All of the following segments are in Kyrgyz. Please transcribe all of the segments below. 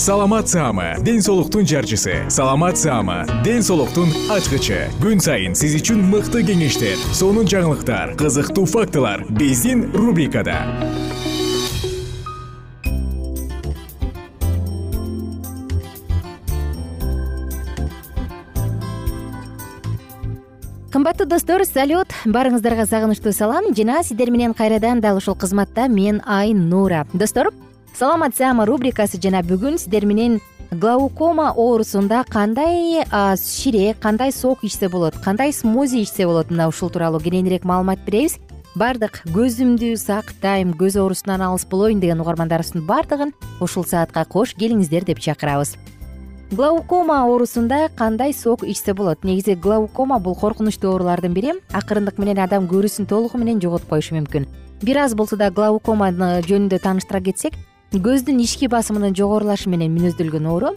саламат саама ден соолуктун жарчысы. Саламат саама ден соолуктун ачкычы. Күн сайын сиз үчүн мыкты кеңештер сонун жаңылыктар кызыктуу фактылар биздин рубрикада. Кымбаттуу достор салют. Баарыңыздарга сагынычтуу салам. Жана сиздер менен кайрадан дал ушул кызматта мен айнура. Достор саламат саама рубрикасы жана бүгүн сиздер менен глаукома оорусунда кандай ширек кандай сок ичсе болот кандай смози ичсе болот? Мына ушул тууралуу кененирээк маалымат беребиз. Баардык көзүмдү сактайм көз оорусунан алыс болоюн деген угармандарыбыздын баардыгын ушул саатка кош келиңиздер деп чакырабыз. Глаукома оорусунда кандай сок ичсе болот? Негизи глаукома бул коркунучтуу оорулардын бири. Акырындык менен адам көрүүсүн толугу менен жоготуп коюшу мүмкүн. Бир аз болсо да глаукома жөнүндө тааныштыра кетсек көздүн ички басымынын жогорулашы менен мүнөздөлгөн оору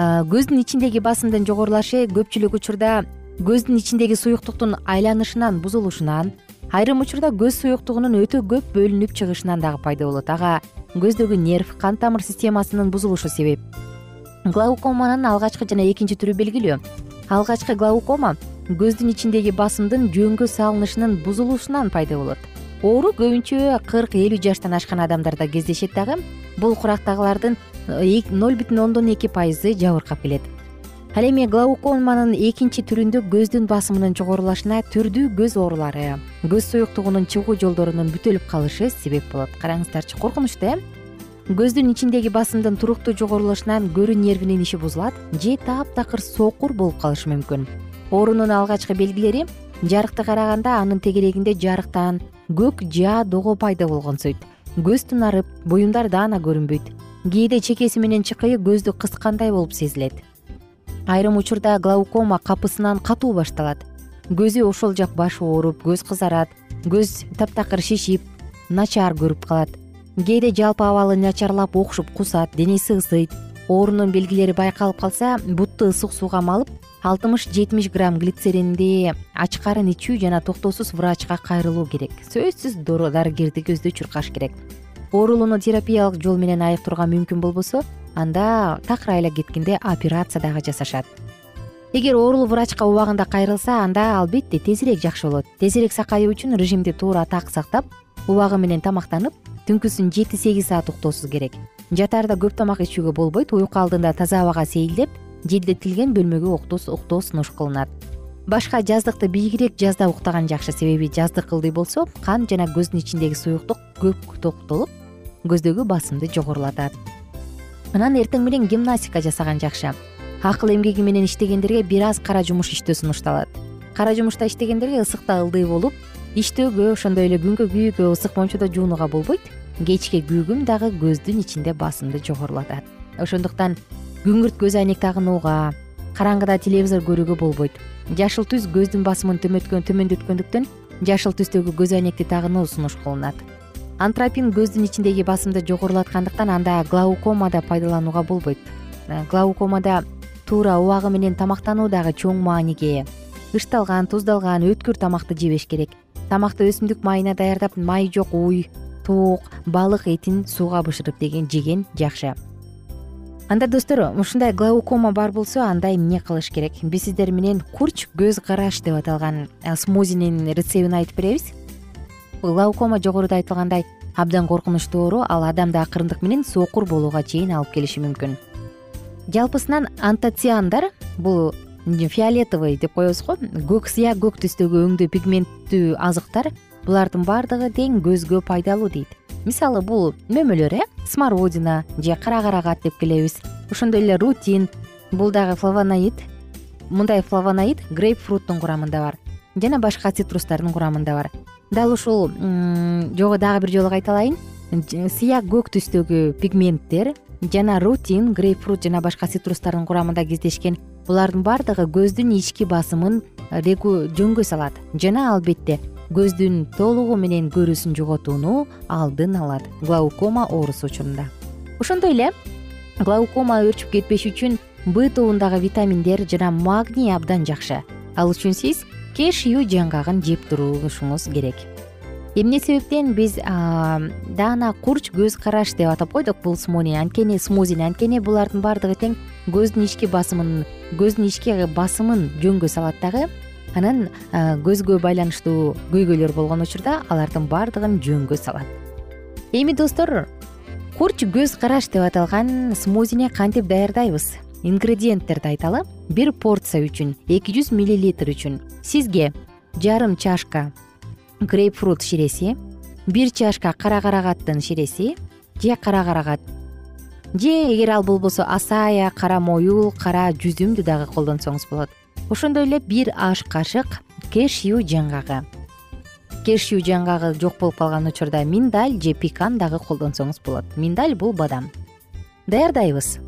көздүн ичиндеги басымдын жогорулашы көпчүлүк учурда көздүн ичиндеги суюктуктун айланышынан бузулушунан айрым учурда көз суюктугунун өтө көп бөлүнүп чыгышынан дагы пайда болот. Ага көздөгү нерв кан тамыр системасынын бузулушу себеп. Глаукоманын алгачкы жана экинчи түрү белгилүү. Алгачкы глаукома көздүн ичиндеги басымдын жөнгө салынышынын бузулушунан пайда болот. Оору көбүнчө кырк элүү жаштан ашкан адамдарда кездешет дагы бул курактагылардын э, ноль бүтүн ондон эки пайызы жабыркап келет. Ал эми глаукоманын экинчи түрүндө көздүн басымынын жогорулашына түрдүү көз оорулары көз суюктугунун чыгуу жолдорунун бүтөлүп калышы себеп болот. Караңыздарчы коркунучтуу э? Көздүн ичиндеги басымдын туруктуу жогорулашынан көрүү нервинин иши бузулат же таптакыр сокур болуп калышы мүмкүн. Оорунун алгачкы белгилери жарыкты караганда анын тегерегинде жарыктан көк жаа дого пайда болгонсойт көз тунарып буюмдар даана көрүнбөйт. Кээде чекеси менен чыкайы көздү кыскандай болуп сезилет. Айрым учурда глаукома капысынан катуу башталат. Көзү ошол жак башы ооруп көз кызарат көз таптакыр шишип начар көрүп калат. Кээде жалпы абалы начарлап окшуп кусат денеси ысыйт оорунун белгилери байкалып калса бутты ысык сууга малып алтымыш жетимиш грамм глицеринди ачкарын ичүү жана токтоосуз врачка кайрылуу керек. Сөзсүз дарыгерди көздөй чуркаш керек. Оорулууну терапиялык жол менен айыктырууга мүмкүн болбосо анда такыр айла кеткенде операция дагы жасашат. Эгер оорулуу врачка убагында кайрылса анда албетте тезирээк жакшы болот. Тезирээк сакаюу үчүн режимди туура так сактап убагы менен тамактанып түнкүсүн жети сегиз саат уктоосуз керек. Жатаарда көп тамак ичүүгө болбойт уйку алдында таза абага сейилдеп желдетилген бөлмөгө уктоо сунуш кылынат. Башка жаздыкты бийигирээк жазда уктаган жакшы себеби жаздык ылдый болсо кан жана көздүн ичиндеги суюктук көп токтолуп көздөгү басымды жогорулатат. Анан эртең менен гимнастика жасаган жакшы. Акыл эмгеги менен иштегендерге бир аз кара жумуш иштөө сунушталат. Кара жумушта иштегендерге ысыкта ылдый болуп иштөөгө ошондой эле күнгө күйүүгө ысык момчодо жуунууга болбойт кечке күүгүм дагы көздүн ичинде басымды жогорулатат. Ошондуктан күңүрт көз айнек тагынууга караңгыда телевизор көрүүгө болбойт. Жашыл түс көздүн басымын төмөндөткөндүктөн жашыл түстөгү көз айнекти тагынуу сунуш кылынат антропин көздүн ичиндеги басымды жогорулаткандыктан анда глаукомада пайдаланууга болбойт. Э, глаукомада туура убагы менен тамактануу дагы чоң мааниге ээ ышталган туздалган өткүр тамакты жебеш керек. Тамакты өсүмдүк майына даярдап майы жок уй тоок балык этин сууга бышырып деген жеген жакшы анда достор ушундай глаукома бар болсо анда эмне кылыш керек? Биз сиздер менен курч көз караш деп аталган э, смузинин рецептин айтып беребиз. Глаукома жогоруда айтылгандай абдан коркунучтуу оору ал адамды акырындык менен сокур болууга чейин алып келиши мүмкүн. Жалпысынан антоциандар бул фиолетовый деп коебуз го көк сыя көк түстөгү өңдүү пигменттүү азыктар булардын баардыгы тең көзгө пайдалуу дейт. Мисалы бул мөмөлөр э смородина же кара карагат деп келебиз. Ошондой эле рутин бул дагы флавоноид мындай флавоноид грейпфруттун курамында бар жана башка цитрустардын курамында бар. Дал ушул жогу дагы бир жолу кайталайын. Сыя көк түстөгү пигменттер жана рутин грейпфрут жана башка цитрустардын курамында кездешкен. Булардын баардыгы көздүн ички басымын жөнгө салат. Жана албетте көздүн толугу менен көрүүсүн жоготууну алдын алат глаукома оорусу учурунда. Ошондой эле глаукома өрчүп кетпеш үчүн б тобундагы витаминдер жана магний абдан жакшы. Ал үчүн сиз кешью жаңгагын жеп турушуңуз керек. Эмне себептен биз даана курч көз караш деп атап койдук. Бул смуни анткени смузини анткени булардын баардыгы тең. Көздүн ички басымын көздүн ички басымын жөнгө салат дагы анан көзгө байланыштуу көйгөйлөр болгон учурда алардын баардыгын жөнгө салат. Эми достор курч көз караш деп аталган смузини кантип даярдайбыз? Ингредиенттерди айталы бир порция үчүн эки жүз миллилитр үчүн сизге жарым чашка грейпфрут ширеси бир чашка кара карагаттын ширеси же кара карагат же эгер ал болбосо асая кара моюл кара жүзүмдү дагы колдонсоңуз болот ошондой эле бир аш кашык кешью жаңгагы кешью жаңгагы жок болуп калган учурда миндаль же пикан дагы колдонсоңуз болот. Миндаль бул бадам. Даярдайбыз.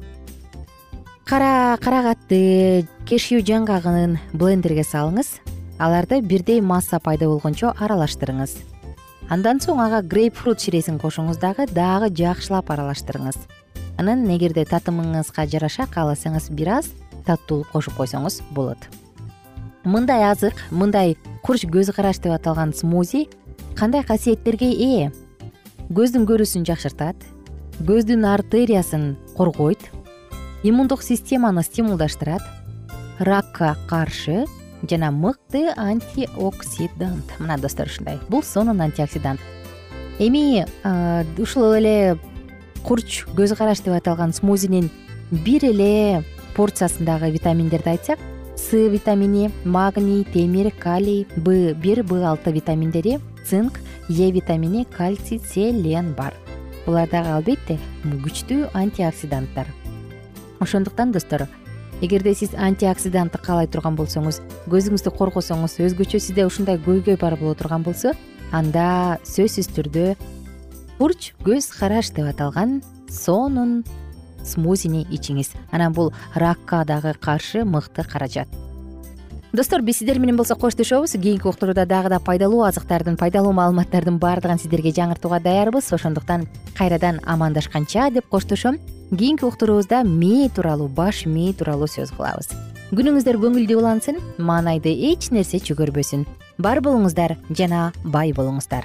Кара карагатты кешью жаңгагын блендерге салыңыз. Аларды бирдей масса пайда болгончо аралаштырыңыз. Андан соң ага грейпфрут ширесин кошуңуз дагы дагы жакшылап аралаштырыңыз. Анан эгерде татымыңызга жараша кааласаңыз бир аз таттуулук кошуп койсоңуз болот. Мындай азык мындай курч көз караш деп аталган смузи кандай касиеттерге ээ? Көздүн көрүүсүн жакшыртат көздүн артериясын коргойт иммундук системаны стимулдаштырат ракка каршы жана мыкты антиоксидант. Мына достор ушундай. Бул сонун антиоксидант. Эми ушул эле курч көз караш деп аталган смузинин бир эле порциясындагы витаминдерди айтсак с витамини магний темир калий б бир б алты витаминдери цинк е витамини кальций селен бар. Булар дагы албетте күчтүү антиоксиданттар. Ошондуктан достор эгерде сиз антиоксидантты каалай турган болсоңуз көзүңүздү коргосоңуз өзгөчө сизде ушундай көйгөй бар боло турган болсо анда сөзсүз түрдө курч көз караш деп аталган сонун смузини ичиңиз. Анан бул ракка дагы каршы мыкты каражат. Достор биз сиздер менен болсо коштошобуз. Кийинки уктурууда дагы да пайдалуу азыктардын пайдалуу маалыматтардын баардыгын сиздерге жаңыртууга даярбыз. Ошондуктан кайрадан амандашканча деп коштошом. Кийинки уктуруубузда мээ тууралуу баш мээ тууралуу сөз кылабыз. Күнүңүздөр көңүлдүү улансын маанайды эч нерсе чөгөрбөсүн. Бар болуңуздар жана бай болуңуздар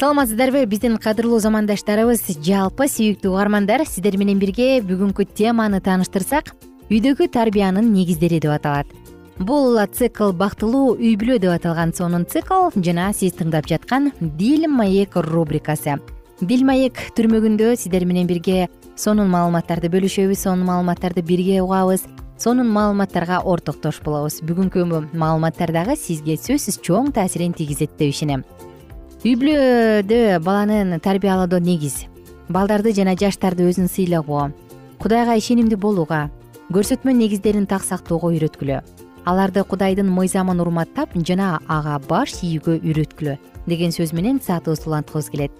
саламатсыздарбы? Биздин кадырлуу замандаштарыбыз жалпы сүйүктүү угармандар сиздер менен бирге бүгүнкү теманы тааныштырсак үйдөгү тарбиянын негиздери деп аталат. Бул цикл бактылуу үй бүлө деп аталган сонун цикл жана сиз тыңдап жаткан дил маек рубрикасы. Дил маек түрмөгүндө сиздер менен бирге сонун маалыматтарды бөлүшөбүз сонун маалыматтарды бирге угабыз сонун маалыматтарга ортоктош болобуз. Бүгүнкү маалыматтар дагы сизге сөзсүз чоң таасирин тийгизет деп ишенем үй бүлөдө баланын тарбиялоодо негиз. Балдарды жана жаштарды өзүн сыйлагуу кудайга ишенимдүү болууга көрсөтмө негиздерин так сактоого үйрөткүлө. Аларды кудайдын мыйзамын урматтап жана ага баш ийүүгө үйрөткүлө деген сөз менен саатыбызды уланткыбыз келет.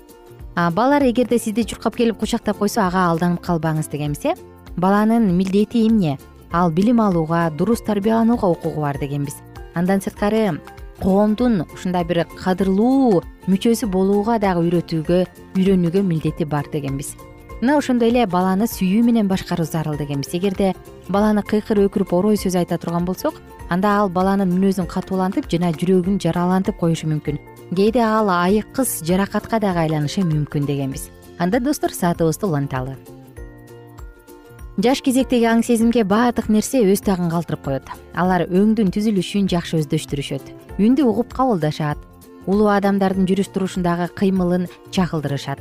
Балдар эгерде сизди чуркап келип кучактап койсо ага алданып калбаңыз дегенбиз э? Баланын милдети эмне ал билим алууга дурус тарбияланууга укугу бар дегенбиз. Андан сырткары коомдун ушундай бир кадырлуу мүчөсү болууга дагы үйрөтүүгө үйрөнүүгө милдети бар дегенбиз. Мына ошондой эле баланы сүйүү менен башкаруу зарыл дегенбиз. Эгерде баланы кыйкыр өкүрүп орой сөз айта турган болсок анда ал баланын мүнөзүн катуулантып жана жүрөгүн жаралантып коюшу мүмкүн. Кээде ал айыккыс жаракатка дагы айланышы мүмкүн дегенбиз. Анда достор саатыбызды уланталы жаш кезектеги аң сезимге баардык нерсе өз тагын калтырып коет. Алар өңдүн түзүлүшүн жакшы өздөштүрүшөт. Үндү угуп кабылдашат. Улуу адамдардын жүрүш турушундагы кыймылын чагылдырышат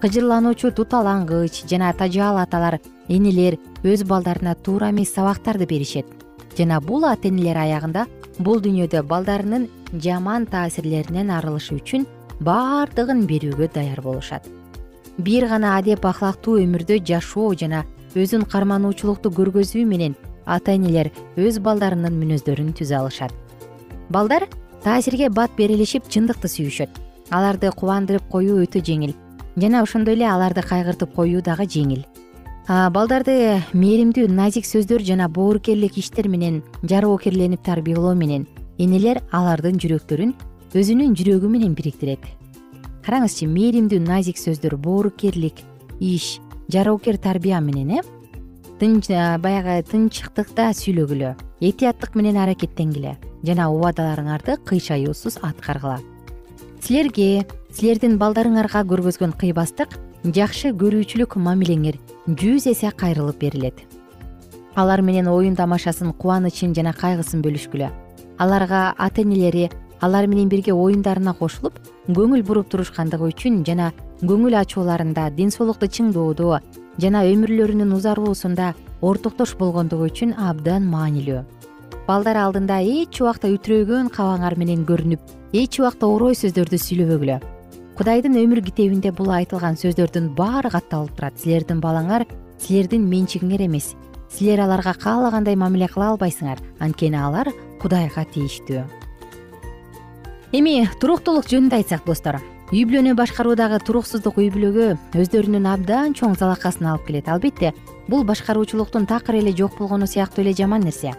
кыжырлануучу туталангыч жана тажаал аталар энелер өз балдарына туура эмес сабактарды беришет. Жана бул ата энелер аягында бул дүйнөдө балдарынын жаман таасирлеринен арылышы үчүн баардыгын берүүгө даяр болушат. Бир гана адеп ахлактуу өмүрдө жашоо жана өзүн кармануучулукту көргөзүү менен ата энелер өз балдарынын мүнөздөрүн түзө алышат. Балдар таасирге бат берилишип чындыкты сүйүшөт. Аларды кубандырып коюу өтө жеңил. Жана ошондой эле аларды кайгыртып коюу дагы жеңил. Балдарды мээримдүү назик сөздөр жана боорукерлик иштер менен жароокерленип тарбиялоо менен энелер алардын жүрөктөрүн өзүнүн жүрөгү менен бириктирет. Караңызчы мээримдүү назик сөздөр боорукерлик иш жароокер тарбия менен э? Тынч баягы тынчтыкта сүйлөгүлө. Этияттык менен аракеттенгиле. Жана убадаларыңарды кыйшаюусуз аткаргыла силерге силердин балдарыңарга көргөзгөн кыйбастык жакшы көрүүчүлүк мамилеңер жүз эсе кайрылып берилет. Алар менен оюн тамашасын кубанычын жана кайгысын бөлүшкүлө. Аларга ата энелери алар менен бирге оюндарына кошулуп көңүл буруп турушкандыгы үчүн жана көңүл ачууларында ден соолукту чыңдоодо жана өмүрлөрүнүн узаруусунда ортоктош болгондугу үчүн абдан маанилүү. Балдар алдында эч убакта үтүрөйгөн кабаңар менен көрүнүп эч убакта орой сөздөрдү сүйлөбөгүлө кудайдын өмүр китебинде бул айтылган сөздөрдүн баары катталып турат. Силердин балаңар силердин менчигиңер эмес. Силер аларга каалагандай мамиле кыла албайсыңар. Анткени алар кудайга тийиштүү. Эми туруктуулук жөнүндө айтсак достор үй бүлөнү башкаруудагы туруксуздук үй бүлөгө өздөрүнүн абдан чоң залакасын алып келет. Албетте бул башкаруучулуктун такыр эле жок болгону сыяктуу эле жаман нерсе.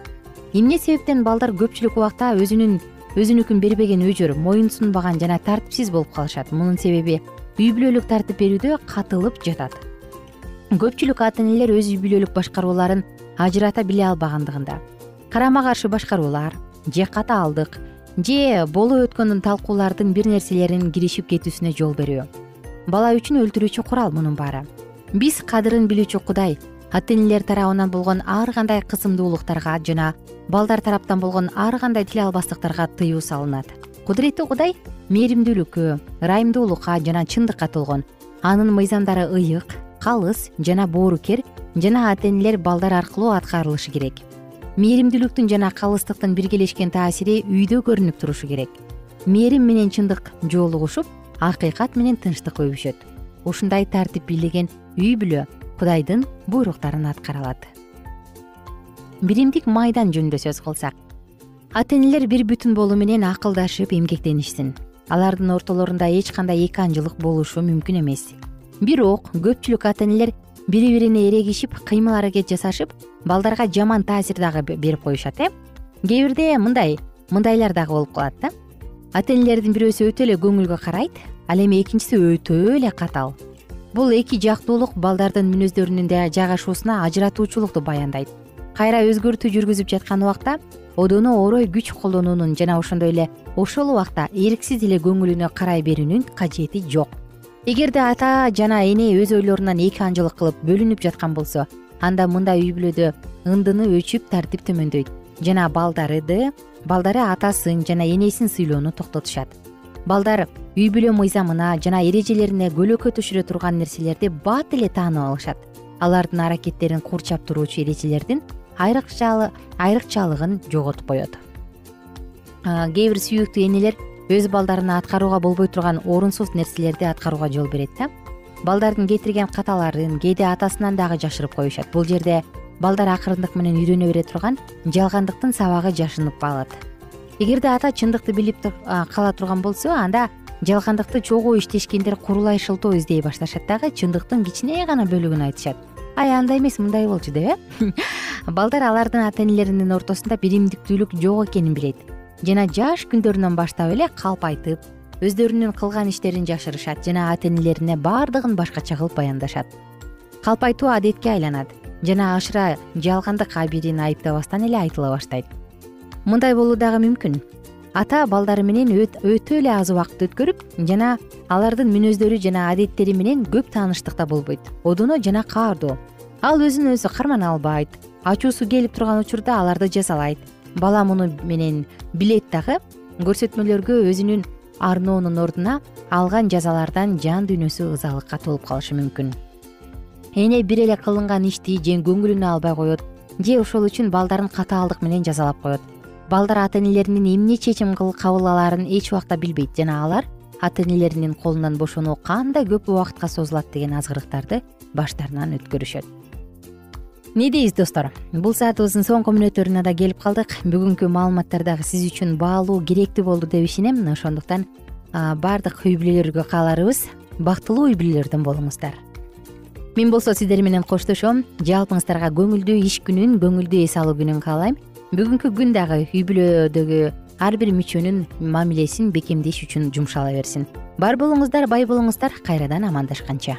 Эмне себептен балдар көпчүлүк убакта өзүнүн өзүнүкүн бербеген өжөр моюн сунбаган жана тартипсиз болуп калышат. Мунун себеби үй бүлөлүк тартип берүүдө катылып жатат. Көпчүлүк ата энелер өз үй бүлөлүк башкарууларын ажырата биле албагандыгында. Карама каршы башкаруулар же катаалдык же болуп өткөн талкуулардын бир нерселерин киришип кетүүсүнө жол берүү. Бала үчүн өлтүрүүчү курал мунун баары. Биз кадырын билүүчү кудай ата энелер тарабынан болгон ар кандай кысымдуулуктарга жана балдар тараптан болгон ар кандай тил албастыктарга тыюу салынат. Кудуреттүү кудай мээримдүүлүккө ырайымдуулукка жана чындыкка толгон анын мыйзамдары ыйык калыс жана боорукер жана ата энелер балдар аркылуу аткарылышы керек мээримдүүлүктүн жана калыстыктын биргелешкен таасири үйдө көрүнүп турушу керек. Мээрим менен чындык жолугушуп акыйкат менен тынчтык өбүшөт ушундай тартип бийлеген үй бүлө кудайдын буйруктарын аткара алат биримдик майдан жөнүндө сөз кылсак. Ата энелер бир бүтүн болуу менен акылдашып эмгектенишсин. Алардын ортолорунда эч кандай эки анчылык болушу мүмкүн эмес. Бирок көпчүлүк ата энелер бири бирине эрегишип кыймыл аракет жасашып балдарга жаман таасир дагы берип коюшат э? Кээ бирде мындай мындайлар дагы болуп калат да. Ата энелердин бирөөсү өтө эле көңүлгө карайт ал эми экинчиси өтө эле катаал бул эки жактуулук балдардын мүнөздөрүнүн жайгашуусуна ажыратуучулукту баяндайт. Кайра өзгөртүү жүргүзүп жаткан убакта одоно орой күч колдонуунун жана ошондой эле ошол убакта эрксиз эле көңүлүнө карай берүүнүн кажети жок. Эгерде ата жана эне өз ойлорунан эки анчылык кылып бөлүнүп жаткан болсо анда мындай үй бүлөдө ындыны өчүп тартип төмөндөйт. Жана балдарыды балдары атасын жана энесин сыйлоону токтотушат. Балдар үй бүлө мыйзамына жана эрежелерине көлөкө түшүрө турган нерселерди бат эле таанып алышат. Алардын аракеттерин курчап туруучу эрежелердин айрыкчалыгын жоготуп коет. Кээ бир сүйүктүү энелер өз балдарына аткарууга болбой турган орунсуз нерселерди аткарууга жол берет да балдардын кетирген каталарын кээде атасынан дагы жашырып коюшат. Бул жерде балдар акырындык менен үйрөнө бере турган жалгандыктын сабагы жашынып калат. Эгерде ата чындыкты билип кала турган болсо анда жалгандыкты чогуу иштешкендер курулай шылтоо издей башташат. Дагы чындыктын кичине гана бөлүгүн айтышат. Ай андай эмес мындай болчу деп э? Балдар алардын ата энелеринин ортосунда биримдиктүүлүк жок экенин билет. Жана жаш күндөрүнөн баштап эле калп айтып өздөрүнүн кылган иштерин жашырышат жана ата энелерине баардыгын башкача кылып баяндашат. Калп айтуу адетке айланат жана ашыра жалгандык абийирин айыптабастан эле айтыла баштайт. Мындай болуу дагы мүмкүн. Ата балдары менен өтө эле аз убакыт өткөрүп жана алардын мүнөздөрү жана адеттери менен көп тааныштыкта болбойт. Одоно жана каардоо. Ал өзүн өзү кармана албайт. Ачуусу келип турган учурда аларды жазалайт бала муну менен билет дагы көрсөтмөлөргө өзүнүн арноонун ордуна алган жазалардан жан дүйнөсү ызалыкка толуп калышы мүмкүн. Эне бир эле кылынган ишти же көңүлүнө албай коет же ошол үчүн балдарын катаалдык менен жазалап коет. Балдар ата энелеринин эмне чечим кабыл алаарын эч убакта билбейт жана алар ата энелеринин колунан бошонуу кандай көп убакытка созулат деген азгырыктарды баштарынан өткөрүшөт эмне дейбиз достор? Бул саатыбыздын соңку мүнөттөрүнө да келип калдык. Бүгүнкү маалыматтар дагы сиз үчүн баалуу керектүү болду деп ишенем. Ошондуктан баардык үй бүлөлөргө кааларыбыз бактылуу үй бүлөлөрдөн болуңуздар. Мен болсо сиздер менен коштошом. Жалпыңыздарга көңүлдүү иш күнүн көңүлдүү эс алуу күнүн каалайм. Бүгүнкү күн дагы үй бүлөдөгү ар бир мүчөнүн мамилесин бекемдеш үчүн жумшала берсин. Бар болуңуздар бай болуңуздар. Кайрадан амандашканча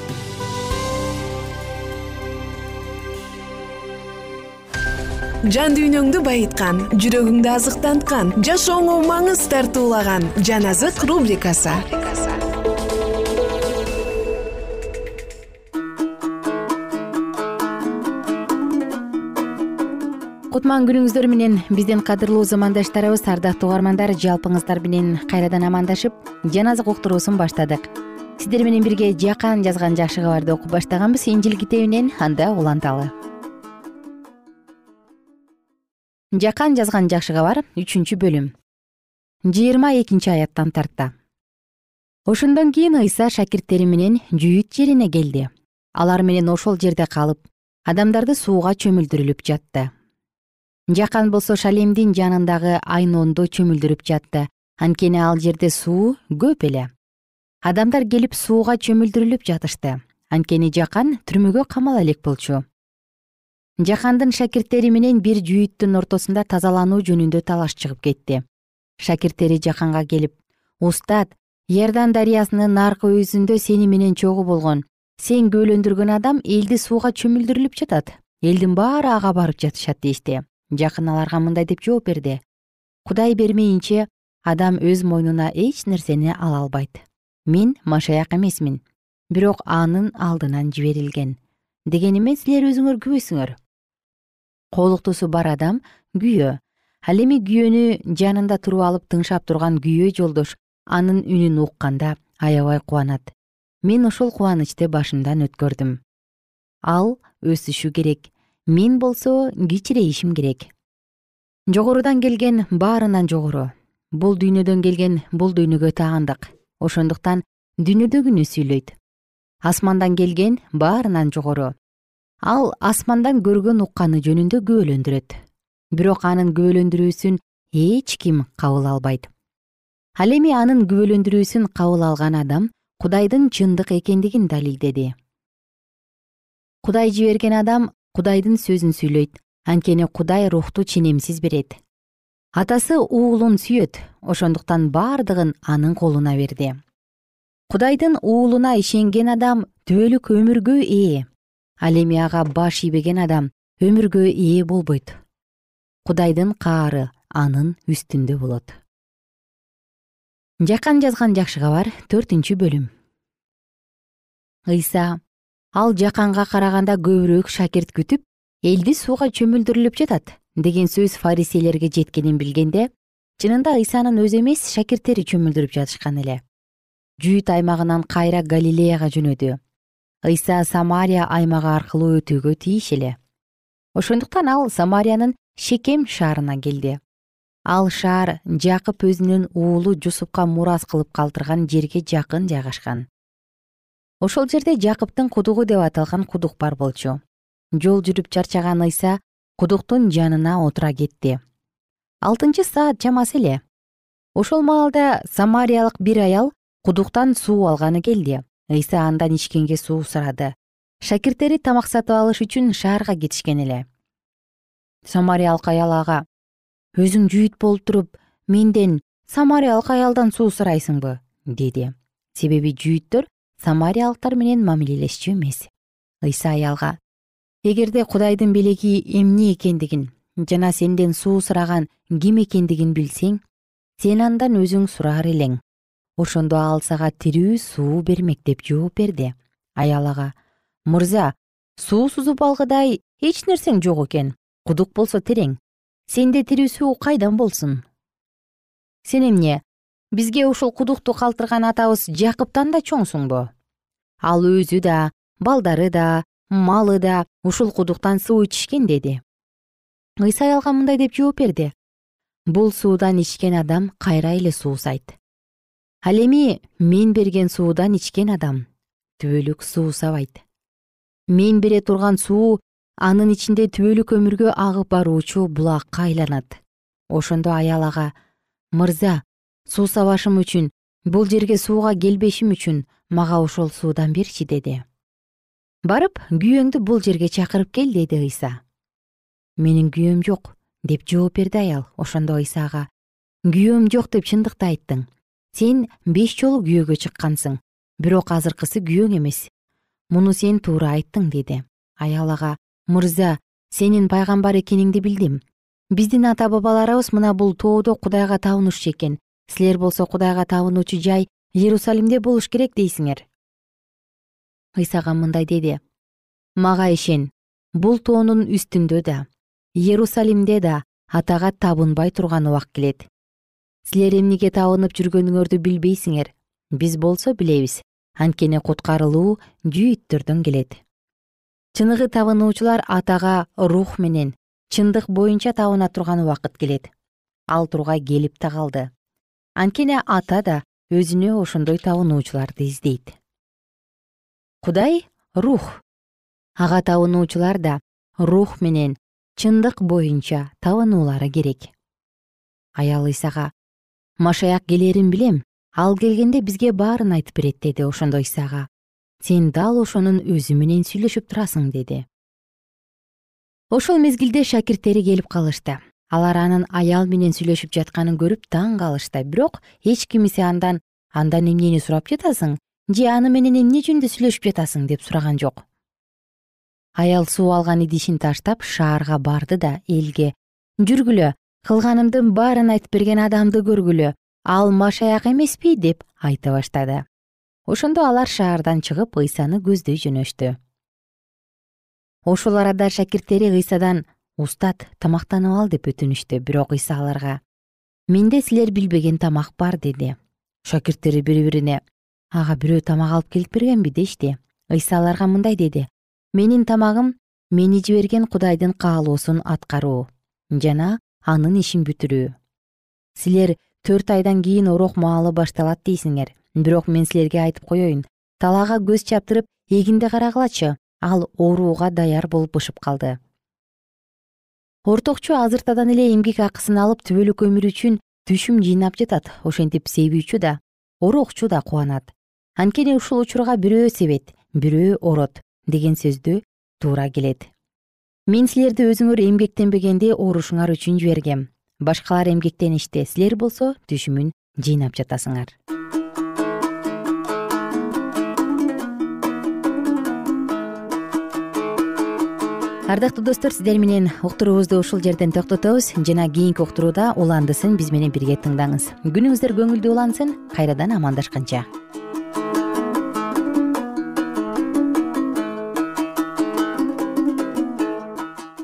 жан дүйнөңдү байыткан жүрөгүңдү азыктанткан жашооңо маңыз тартуулаган жан азык рубрикасы. Кутман күнүңүздөр менен биздин кадырлуу замандаштарыбыз ардактуу угармандар жалпыңыздар менен кайрадан амандашып жан азык уктуруусун баштадык. Сиздер менен бирге жакан жазган жакшы кабарды окуп баштаганбыз. Инжил китебинен анда уланталы жакан жазган жакшы кабар үчүнчү бөлүм. Жыйырма экинчи аяттан тарта ошондон кийин ыйса шакирттери менен жүйүт жерине келди. Алар менен ошол жерде калып адамдарды сууга чөмүлдүрүлүп жатты. Жакан болсо шалемдин жанындагы айнондо чөмүлдүрүп жатты. Анткени ал жерде суу көп эле. Адамдар келип сууга чөмүлдүрүлүп жатышты. Анткени жакан түрмөгө камала элек болчу жакандын шакирттери менен бир жүйүттүн ортосунда тазалануу жөнүндө талаш чыгып кетти. Шакирттери жаканга келип устат иордан дарыясынын наркы өзүндө сени менен чогуу болгон сен күбөлөндүргөн адам элди сууга чөмүлдүрүлүп жатат элдин баары ага барып жатышат дешти. Жакын аларга мындай деп жооп берди. Кудай бермейинче адам өз мойнуна эч нерсени ала албайт. Мен машаяк эмесмин бирок анын алдынан жиберилген. Дегениме силер өзүңөр күбөсүңөр колуктусу бар адам күйөө. Ал эми күйөөнү жанында туруп алып тыңшап турган күйөө жолдош анын үнүн укканда аябай кубанат. Мен ошол кубанычты башымдан өткөрдүм. Ал өсүшү керек. Мен болсо кичирейишим керек. Жогорудан келген баарынан жогору. Бул дүйнөдөн келген бул дүйнөгө таандык. Ошондуктан дүйнөдөгүнү сүйлөйт. Асмандан келген баарынан жогору ал асмандан көргөн укканы жөнүндө күбөлөндүрөт. Бирок анын күбөлөндүрүүсүн эч ким кабыл албайт. Ал эми анын күбөлөндүрүүсүн кабыл алган адам кудайдын чындык экендигин далилдеди кудай жиберген адам кудайдын сөзүн сүйлөйт. Анткени кудай рухту ченемсиз берет. Атасы уулун сүйөт. Ошондуктан бардыгын анын колуна берди. Кудайдын уулуна ишенген адам түбөлүк өмүргө ээ ал эми ага баш ийбеген адам өмүргө ээ болбойт. Кудайдын каары анын үстүндө болот. Жакан жазган жакшы кабар төртүнчү бөлүм. Ыйса ал жаканга караганда көбүрөөк шакирт күтүп элди сууга чөмүлдүрүлүп жатат деген сөз фариселерге жеткенин билгенде чынында ыйсанын өзү эмес шакирттери чөмүлдүрүп жатышкан эле. Жүйүт аймагынан кайра галилеяга жөнөдү ыйса самария аймагы аркылуу өтүүгө тийиш эле. Ошондуктан ал самариянын шекем шаарына келди. Ал шаар жакып өзүнүн уулу жусупка мурас кылып калтырган жерге жакын жайгашкан. Ошол жерде жакыптын кудугу деп аталган кудук бар болчу. Жол жүрүп чарчаган ыйса кудуктун жанына отура кетти. Алтынчы саат чамасы эле. Ошол маалда самариялык бир аял кудуктан суу алганы келди ыйса андан ичкенге суу сурады. Шакирттери тамак сатып алыш үчүн шаарга кетишкен эле. Самариялык аял ага өзүң жүйүт болуп туруп менден самариялык аялдан суу сурайсыңбы? деди. Себеби жүйүттөр самариялыктар менен мамилелешчү эмес. Ыйса аялга эгерде кудайдын белеги эмне экендигин жана сенден суу сураган ким экендигин билсең сен андан өзүң сурар элең ошондо ал сага тирүү суу бермек деп жооп берди. Аял ага мырза суу сузуп алгыдай эч нерсең жок экен кудук болсо терең. Сенде тирүү суу кайдан болсун? Сен эмне бизге ушул кудукту калтырган атабыз жакыптан да чоңсуңбу ал өзү да балдары да малы да ушул кудуктан суу ичишкен деди. Ыйса аялга мындай деп жооп берди. Бул суудан ичкен адам кайра эле суусайт ал эми мен берген суудан ичкен адам түбөлүк суусабайт мен бере турган суу анын ичинде түбөлүк өмүргө агып баруучу булакка айланат. Ошондо аял ага мырза суусабашым үчүн бул жерге сууга келбешим үчүн мага ошол суудан берчи деди. Барып күйөөңдү бул жерге чакырып кел деди ыйса. Менин күйөөм жок деп жооп берди аял. Ошондо ыйса ага күйөөм жок деп чындыкты айттың сен беш жолу күйөөгө чыккансың. Бирок азыркысы күйөөң эмес. Муну сен туура айттың деди. Аял ага мырза сенин пайгамбар экениңди билдим. Биздин ата бабаларыбыз мына бул тоодо кудайга табынушчу экен. Силер болсо кудайга табынуучу жай иерусалимде болуш керек дейсиңер ыйсага мындай деди. Мага ишен бул тоонун үстүндө да иерусалимде да атага табынбай турган убак келет силер эмнеге табынып жүргөнүңөрдү билбейсиңер. Биз болсо билебиз. Анткени куткарылуу жүйүттөрдөн келет. Чыныгы табынуучулар атага рух менен чындык боюнча табына турган убакыт келет. Ал тургай келип да калды анткени ата да өзүнө ошондой табынуучуларды издейт. Кудай рух. Ага табынуучулар да рух менен чындык боюнча табынуулары керек машаяк келерин билем. Ал келгенде бизге баарын айтып берет деди ошондо ыйсага сен дал ошонун өзү менен сүйлөшүп турасың деди. Ошол мезгилде шакирттери келип калышты. Алар анын аял менен сүйлөшүп жатканын көрүп таң калышты. Бирок эч кимиси андан андан эмнени сурап жатасың? Же аны менен эмне жөнүндө сүйлөшүп жатасың деп сураган жок. Аял суу алган идишин таштап шаарга барды да элге жүргүлө кылганымдын баарын айтып берген адамды көргүлө. Ал машаяк эмеспи деп айта баштады. Ошондо алар шаардан чыгып ыйсаны көздөй жөнөштү. Ошол арада шакирттери ыйсадан устат тамактанып ал деп өтүнүштү бирок ыйса аларга менде силер билбеген тамак бар деди. Шакирттери бири бирине ага бирөө тамак алып келип бергенби дешти ыйса аларга мындай деди. Менин тамагым мени жиберген кудайдын каалоосун аткаруу. Жана анын ишин бүтүрүү. Силер төрт айдан кийин орок маалы башталат дейсиңер. Бирок мен силерге айтып коеюн талаага көз чаптырып эгинди карагылачы ал ооруга даяр болуп бышып калды. Ортокчу азыртадан эле эмгек акысын алып түбөлүк өмүр үчүн түшүм жыйнап жатат ошентип себүүчү да орокчу да кубанат. Анткени ушул учурга бирөө себет бирөө орот деген сөздү туура келет мен силерди өзүңөр эмгектенбегенде оорушуңар үчүн жибергем. Башкалар эмгектеништи силер болсо түшүмүн жыйнап жатасыңар. Ардактуу достор сиздер менен уктуруубузду ушул жерден токтотобуз. Жана кийинки уктурууда уландысын биз менен бирге тыңдаңыз. Күнүңүздөр көңүлдүү улансын кайрадан амандашканча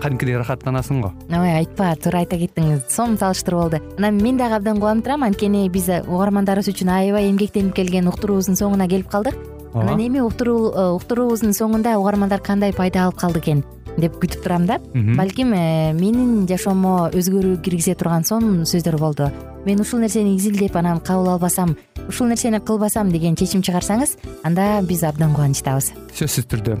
кадимкидей ырахаттанасың го ой айтпа туура айта кеттиңиз. Сонун салыштыруу болду анан мен дагы абдан кубанып турам. Анткени биз угармандарыбыз үчүн аябай эмгектенип келген уктуруубуздун соңуна келип калдык. Анан эми э, уктуруубуздун соңунда угармандар кандай пайда алып калды экен деп күтүп турам да. Балким э, менин жашоомо өзгөрүү киргизе турган сонун сөздөр болду. Мен ушул нерсени изилдеп анан кабыл албасам ушул нерсени кылбасам деген чечим чыгарсаңыз анда биз абдан кубанычтабыз. Сөзсүз түрдө